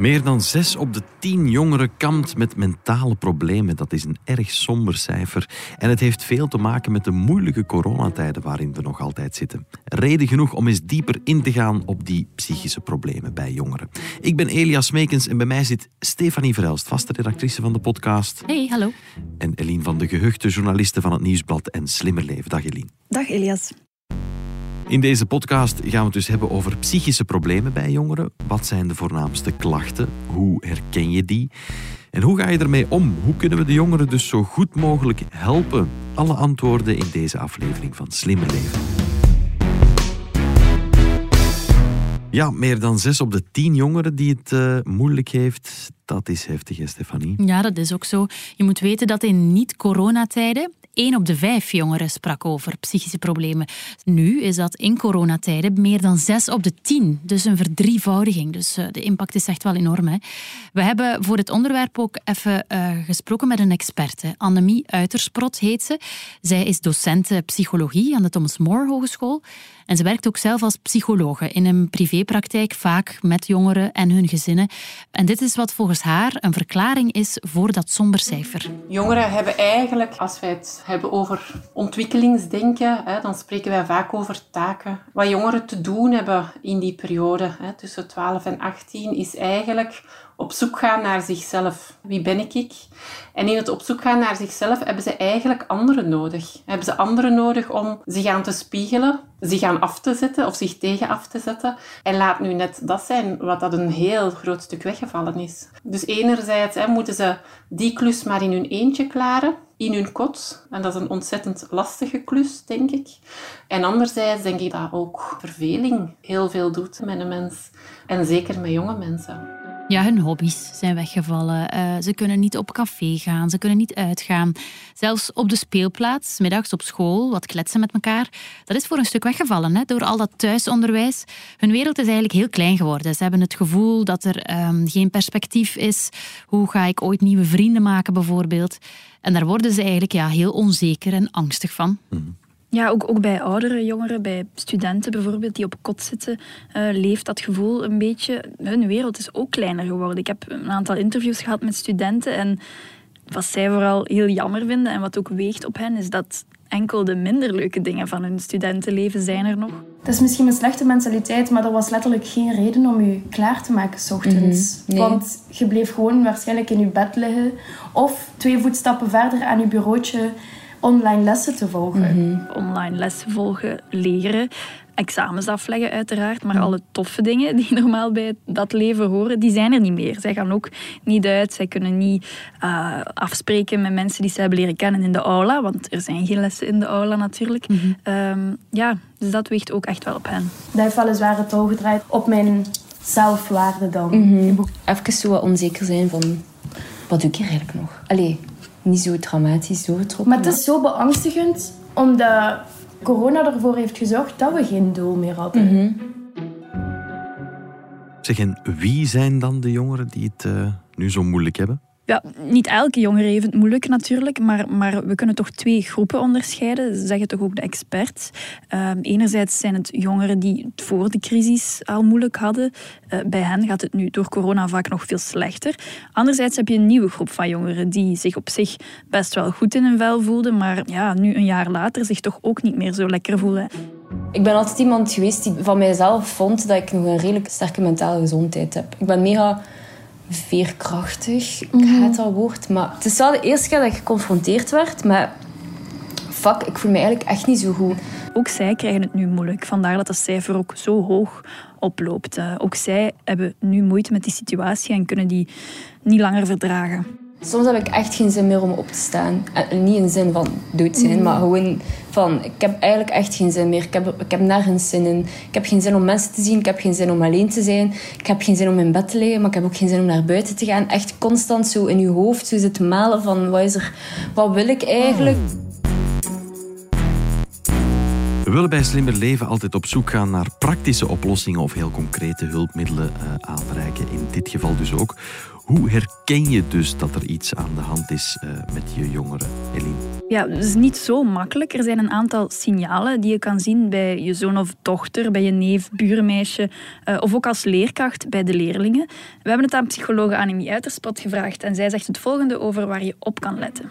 Meer dan 6 op de 10 jongeren kampt met mentale problemen. Dat is een erg somber cijfer. En het heeft veel te maken met de moeilijke coronatijden waarin we nog altijd zitten. Reden genoeg om eens dieper in te gaan op die psychische problemen bij jongeren. Ik ben Elias Meekens en bij mij zit Stefanie Verelst, vaste redactrice van de podcast. Hey, hallo. En Eline van de Gehuchte, journaliste van het Nieuwsblad en Slimmer Leven. Dag Eline. Dag Elias. In deze podcast gaan we het dus hebben over psychische problemen bij jongeren. Wat zijn de voornaamste klachten? Hoe herken je die? En hoe ga je ermee om? Hoe kunnen we de jongeren dus zo goed mogelijk helpen? Alle antwoorden in deze aflevering van Slimmer Leven. Ja, meer dan zes op de tien jongeren die het uh, moeilijk heeft. Dat is heftig, hè, Stefanie? Ja, dat is ook zo. Je moet weten dat in niet-coronatijden 1 op de 5 jongeren sprak over psychische problemen. Nu is dat in coronatijden meer dan 6 op de 10. Dus een verdrievoudiging. Dus uh, de impact is echt wel enorm. Hè. We hebben voor dit onderwerp ook even uh, gesproken met een expert. Hè. Annemie Uitersprot heet ze. Zij is docent psychologie aan de Thomas More Hogeschool. En ze werkt ook zelf als psychologe in een privépraktijk, vaak met jongeren en hun gezinnen. En dit is wat volgens haar een verklaring is voor dat somber cijfer. Jongeren hebben eigenlijk, als wij het hebben over ontwikkelingsdenken, hè, dan spreken wij vaak over taken. Wat jongeren te doen hebben in die periode hè, tussen 12 en 18 is eigenlijk op zoek gaan naar zichzelf. Wie ben ik? En in het op zoek gaan naar zichzelf hebben ze eigenlijk anderen nodig. Hebben ze anderen nodig om zich aan te spiegelen, zich aan af te zetten of zich tegen af te zetten. En laat nu net dat zijn wat dat een heel groot stuk weggevallen is. Dus enerzijds hè, moeten ze die klus maar in hun eentje klaren, in hun kot. En dat is een ontzettend lastige klus, denk ik. En anderzijds denk ik dat ook verveling heel veel doet met een mens. En zeker met jonge mensen. Ja, hun hobby's zijn weggevallen. Uh, ze kunnen niet op café gaan, ze kunnen niet uitgaan. Zelfs op de speelplaats, middags op school, wat kletsen met elkaar. Dat is voor een stuk weggevallen hè, door al dat thuisonderwijs. Hun wereld is eigenlijk heel klein geworden. Ze hebben het gevoel dat er um, geen perspectief is. Hoe ga ik ooit nieuwe vrienden maken, bijvoorbeeld? En daar worden ze eigenlijk ja, heel onzeker en angstig van. Mm. Ja, ook, ook bij oudere jongeren, bij studenten bijvoorbeeld, die op kot zitten, uh, leeft dat gevoel een beetje. Hun wereld is ook kleiner geworden. Ik heb een aantal interviews gehad met studenten en wat zij vooral heel jammer vinden en wat ook weegt op hen, is dat enkel de minder leuke dingen van hun studentenleven zijn er nog. Het is misschien een slechte mentaliteit, maar er was letterlijk geen reden om je klaar te maken s ochtends. Mhm, nee. Want je bleef gewoon waarschijnlijk in je bed liggen of twee voetstappen verder aan je bureautje online lessen te volgen. Online lessen volgen, leren, examens afleggen uiteraard, maar alle toffe dingen die normaal bij dat leven horen, die zijn er niet meer. Zij gaan ook niet uit, zij kunnen niet uh, afspreken met mensen die ze hebben leren kennen in de aula, want er zijn geen lessen in de aula natuurlijk. Um, ja, dus dat weegt ook echt wel op hen. Dat heeft weliswaar het touw gedraaid op mijn zelfwaarde dan. Even zo wat onzeker zijn van, wat doe ik hier eigenlijk nog? Allee, niet zo traumatisch doorgetrokken. Maar het is zo beangstigend, omdat corona ervoor heeft gezorgd dat we geen doel meer hadden. Zeg, en wie zijn dan de jongeren die het uh, nu zo moeilijk hebben? Niet elke jongere heeft het moeilijk natuurlijk, maar, maar we kunnen toch twee groepen onderscheiden, zeggen toch ook de experts. Uh, enerzijds zijn het jongeren die het voor de crisis al moeilijk hadden. Uh, bij hen gaat het nu door corona vaak nog veel slechter. Anderzijds heb je een nieuwe groep van jongeren die zich op zich best wel goed in hun vel voelden, maar ja, nu een jaar later zich toch ook niet meer zo lekker voelen. Ik ben altijd iemand geweest die van mijzelf vond dat ik nog een redelijk sterke mentale gezondheid heb. Ik ben mega veerkrachtig. Ik haat dat woord. Maar het is wel de eerste keer dat ik geconfronteerd werd met... Fuck, ik voel me eigenlijk echt niet zo goed. Ook zij krijgen het nu moeilijk. Vandaar dat het cijfer ook zo hoog oploopt. Uh, ook zij hebben nu moeite met die situatie en kunnen die niet langer verdragen. Soms heb ik echt geen zin meer om op te staan. En niet in zin van dood zijn, mm. maar gewoon van... Ik heb eigenlijk echt geen zin meer. Ik heb, ik heb nergens zin in. Ik heb geen zin om mensen te zien. Ik heb geen zin om alleen te zijn. Ik heb geen zin om in bed te liggen, maar ik heb ook geen zin om naar buiten te gaan. Echt constant zo in je hoofd zo zitten malen van... Wat is er... Wat wil ik eigenlijk? We willen bij Slimmer Leven altijd op zoek gaan naar praktische oplossingen of heel concrete hulpmiddelen uh, aanreiken. In dit geval dus ook. Hoe herken je dus dat er iets aan de hand is uh, met je jongeren, Eline? Ja, het is niet zo makkelijk. Er zijn een aantal signalen die je kan zien bij je zoon of dochter, bij je neef, buurmeisje uh, of ook als leerkracht bij de leerlingen. We hebben het aan psychologe Annemie Uiterspot gevraagd en zij zegt het volgende over waar je op kan letten.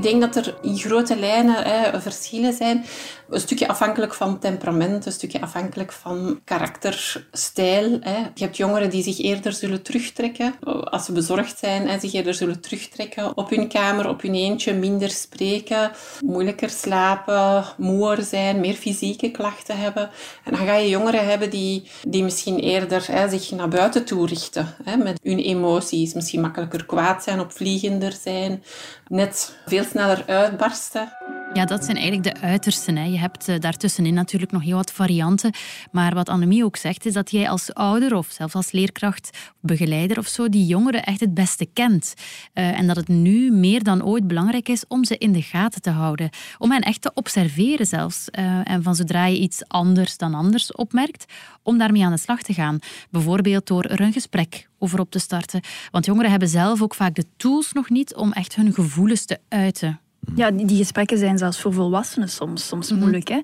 Ik denk dat er in grote lijnen hè, verschillen zijn. Een stukje afhankelijk van temperament, een stukje afhankelijk van karakterstijl. Hè. Je hebt jongeren die zich eerder zullen terugtrekken als ze bezorgd zijn, en zich eerder zullen terugtrekken op hun kamer, op hun eentje, minder spreken, moeilijker slapen, moer zijn, meer fysieke klachten hebben. En dan ga je jongeren hebben die, die misschien eerder hè, zich naar buiten toe richten met hun emoties. Misschien makkelijker kwaad zijn, opvliegender zijn, net veel sneller uitbarsten. Ja, dat zijn eigenlijk de uitersten. Hè. Je hebt uh, daartussenin natuurlijk nog heel wat varianten. Maar wat Annemie ook zegt, is dat jij als ouder of zelfs als leerkracht, begeleider of zo, die jongeren echt het beste kent. Uh, en dat het nu meer dan ooit belangrijk is om ze in de gaten te houden. Om hen echt te observeren zelfs. Uh, en van zodra je iets anders dan anders opmerkt, om daarmee aan de slag te gaan. Bijvoorbeeld door er een gesprek over op te starten. Want jongeren hebben zelf ook vaak de tools nog niet om echt hun gevoelens te uiten. Ja, die, gesprekken zijn zelfs voor volwassenen soms, soms mhm. moeilijk. Hè?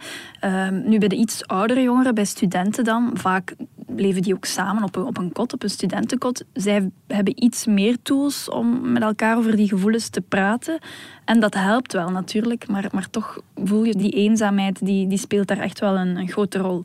Um, nu bij de iets oudere jongeren, bij studenten dan, vaak leven die ook samen op een, op een kot, op een studentenkot. Zij hebben iets meer tools om met elkaar over die gevoelens te praten. En dat helpt wel natuurlijk, maar, maar toch voel je die eenzaamheid, die, die speelt daar echt wel een, een grote rol.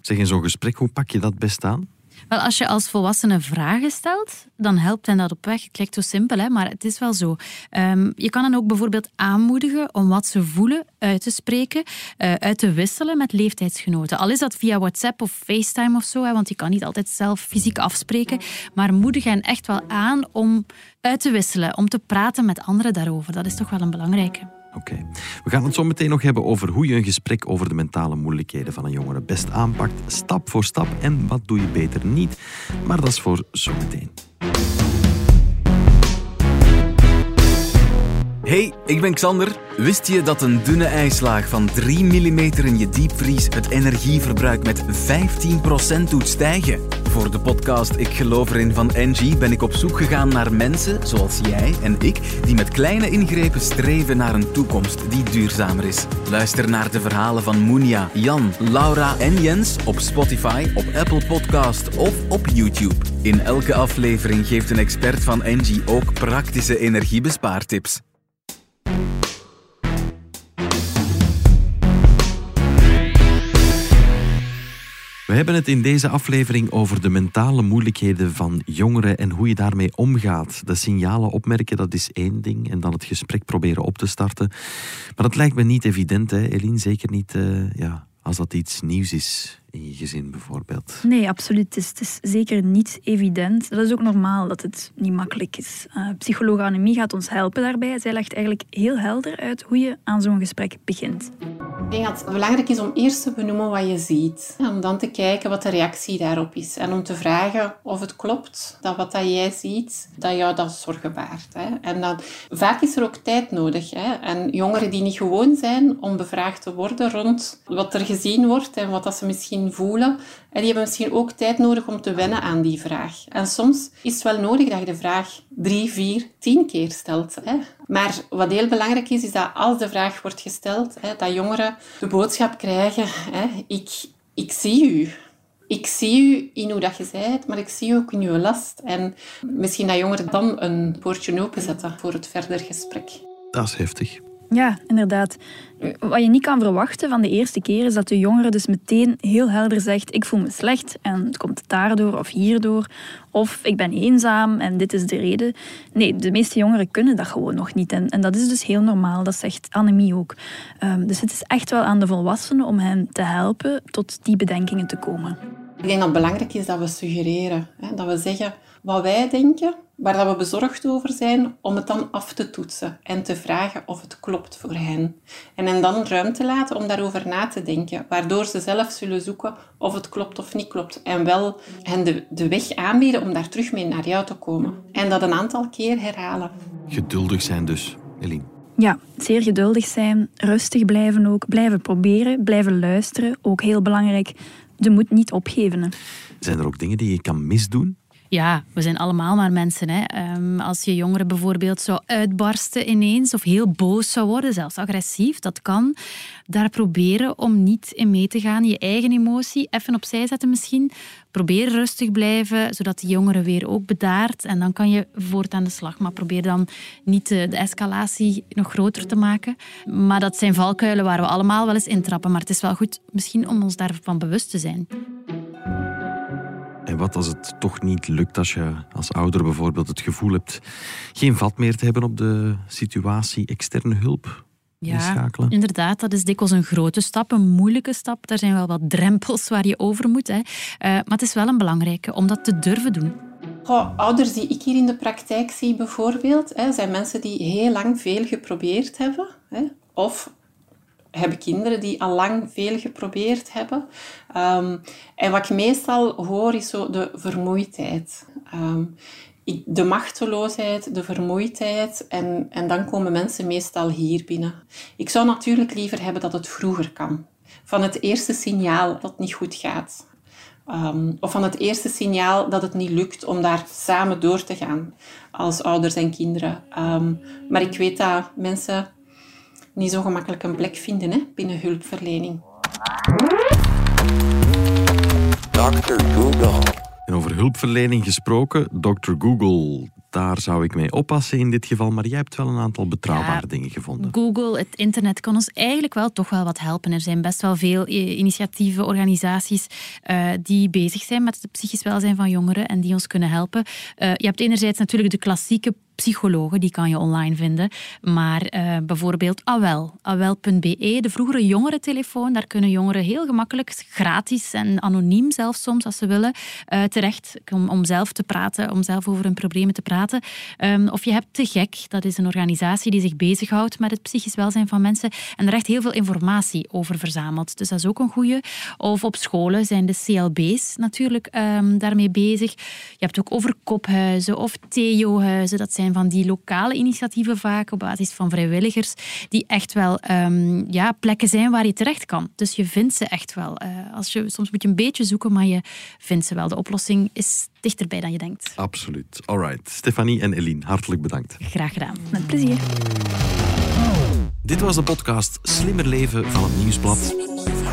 Zeg, in zo'n gesprek, hoe pak je dat best aan? Wel, als je als volwassene vragen stelt, dan helpt hen dat op weg. Het klinkt zo simpel, hè, maar het is wel zo. Um, je kan hen ook bijvoorbeeld aanmoedigen om wat ze voelen uit te spreken, uh, uit te wisselen met leeftijdsgenoten. Al is dat via WhatsApp of FaceTime of zo, hè, want je kan niet altijd zelf fysiek afspreken. Maar moedig hen echt wel aan om uit te wisselen, om te praten met anderen daarover. Dat is toch wel een belangrijke. Oké. We gaan het zo meteen nog hebben over hoe je een gesprek over de mentale moeilijkheden van een jongere best aanpakt, stap voor stap, en wat doe je beter niet. Maar dat is voor zometeen. Hey, ik ben Xander. Wist je dat een dunne ijslaag van 3 mm in je diepvries het energieverbruik met 15% doet stijgen? Voor de podcast Ik geloof erin van Engie ben ik op zoek gegaan naar mensen zoals jij en ik die met kleine ingrepen streven naar een toekomst die duurzamer is. Luister naar de verhalen van Moenia, Jan, Laura en Jens op Spotify, op Apple Podcast of op YouTube. In elke aflevering geeft een expert van Engie ook praktische energiebespaartips. Hebben het in deze aflevering over de mentale moeilijkheden van jongeren en hoe je daarmee omgaat. De signalen opmerken, dat is één ding. En dan het gesprek proberen op te starten. Maar dat lijkt me niet evident, hè, Eline? Zeker niet uh, ja, als dat iets nieuws is in je gezin bijvoorbeeld? Nee, absoluut. Het is, het is, zeker niet evident. Dat is ook normaal dat het niet makkelijk is. Uh, psycholoog Annemie gaat ons helpen daarbij. Zij legt eigenlijk heel helder uit hoe je aan zo'n gesprek begint. Ik denk dat het belangrijk is om eerst te benoemen wat je ziet. Om dan te kijken wat de reactie daarop is. En om te vragen of het klopt dat wat dat jij ziet, dat jou dat zorgen baart. Hè. En vaak is er ook tijd nodig. Hè. En jongeren die niet gewoon zijn om bevraagd te worden rond wat er gezien wordt en wat dat ze misschien voelen. En die hebben misschien ook tijd nodig om te wennen aan die vraag. En soms is het wel nodig dat je de vraag drie, vier, tien keer stelt. Hè. Maar wat heel belangrijk is, is dat als de vraag wordt gesteld, hè, dat jongeren de boodschap krijgen, hè, ik, ik zie u. Ik zie u in hoe dat je bent, maar ik zie u ook in uw last. En misschien dat jongeren dan een poortje openzetten voor het verder gesprek. Dat is heftig. Ja, inderdaad. Wat je niet kan verwachten van de eerste keer is dat de jongere dus meteen heel helder zegt: Ik voel me slecht en het komt daardoor of hierdoor. Of ik ben eenzaam en dit is de reden. Nee, de meeste jongeren kunnen dat gewoon nog niet. En, dat is dus heel normaal, dat zegt Annemie ook. Um, dus het is echt wel aan de volwassenen om hen te helpen tot die bedenkingen te komen. Ik denk dat het belangrijk is dat we suggereren. Hè? Dat we zeggen wat wij denken, waar dat we bezorgd over zijn, om het dan af te toetsen en te vragen of het klopt voor hen. En hen dan ruimte laten om daarover na te denken, waardoor ze zelf zullen zoeken of het klopt of niet klopt. En wel hen de, de weg aanbieden om daar terug mee naar jou te komen. En dat een aantal keer herhalen. Geduldig zijn dus, Eline. Ja, zeer geduldig zijn, rustig blijven ook, blijven proberen, blijven luisteren. Ook heel belangrijk, de moed niet opgeven. Zijn er ook dingen die je kan misdoen? Ja, we zijn allemaal maar mensen. Hè. Ehm, als je jongere bijvoorbeeld zou uitbarsten ineens of heel boos zou worden, zelfs agressief, dat kan. Daar proberen om niet in mee te gaan. Je eigen emotie even opzij zetten misschien. Probeer rustig blijven, zodat de jongere weer ook bedaart. En dan kan je voort aan de slag. Maar probeer dan niet de, de escalatie nog groter te maken. Maar dat zijn valkuilen waar we allemaal wel eens intrappen. Maar het is wel goed misschien om ons daarvan bewust te zijn. En wat als het toch niet lukt als je als ouder bijvoorbeeld het gevoel hebt geen vat meer te hebben op de situatie, externe hulp Ja, inschakelen? inderdaad, dat is dikwijls een grote stap, een moeilijke stap. Daar zijn wel wat drempels waar je over moet. Hè. Eh, maar het is wel een belangrijke om dat te durven doen. Goh, ouders die ik hier in de praktijk zie bijvoorbeeld, hè, zijn mensen die heel lang veel geprobeerd hebben. Hè, of hebben kinderen die al lang veel geprobeerd hebben. Ehm, en wat ik meestal hoor is zo de vermoeidheid. Ehm, de machteloosheid, de vermoeidheid. En, en dan komen mensen meestal hier binnen. Ik zou natuurlijk liever hebben dat het vroeger kan. Van het eerste signaal dat het niet goed gaat. Ehm, of van het eerste signaal dat het niet lukt om daar samen door te gaan als ouders en kinderen. Maar ik weet dat mensen niet zo gemakkelijk een plek vinden hè, binnen hulpverlening. Dr. Google. En over hulpverlening gesproken, Dr. Google, daar zou ik mee oppassen in dit geval. Maar jij hebt wel een aantal betrouwbare Ja, dingen gevonden. Google, het internet kan ons eigenlijk wel toch wel wat helpen. Er zijn best wel veel eh, initiatieven, organisaties eh, die bezig zijn met het psychisch welzijn van jongeren en die ons kunnen helpen. Eh, je hebt enerzijds natuurlijk de klassieke psychologen, die kan je online vinden. Maar eh, bijvoorbeeld AWEL, awel.be, de vroegere jongerentelefoon, daar kunnen jongeren heel gemakkelijk, gratis en anoniem zelfs soms als ze willen, eh, terecht om, om zelf te praten, om zelf over hun problemen te praten. Ehm, of je hebt Te Gek, dat is een organisatie die zich bezighoudt met het psychisch welzijn van mensen en er echt heel veel informatie over verzamelt. Dus dat is ook een goeie. Of op scholen zijn de CLB's natuurlijk ehm, daarmee bezig. Je hebt ook overkophuizen of Theo-huizen. Dat zijn van die lokale initiatieven vaak op basis van vrijwilligers die echt wel ehm, ja, plekken zijn waar je terecht kan. Dus je vindt ze echt wel. Eh, als je, soms moet je een beetje zoeken, maar je vindt ze wel. De oplossing is dichterbij dan je denkt. Absoluut. Alright. Stefanie en Eline, hartelijk bedankt. Graag gedaan. Met plezier. Dit was de podcast Slimmer Leven van het Nieuwsblad.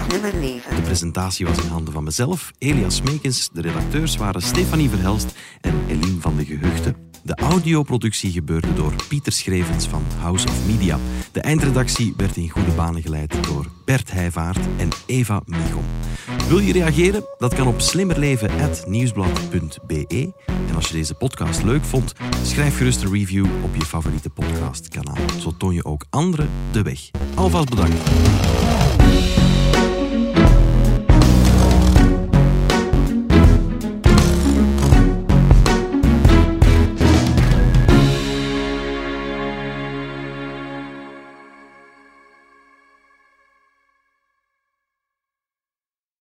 Slimmer leven. De presentatie was in handen van mezelf, Elias Meekens. De redacteurs waren Stefanie Verhelst en Eline van de Gehuchten. De audioproductie gebeurde door Pieter Schrevens van House of Media. De eindredactie werd in goede banen geleid door Bert Heijvaart en Eva Michom. Wil je reageren? Dat kan op slimmerleven.nieuwsblad.be. En als je deze podcast leuk vond, schrijf gerust een review op je favoriete podcastkanaal. Zo toon je ook anderen de weg. Alvast bedankt.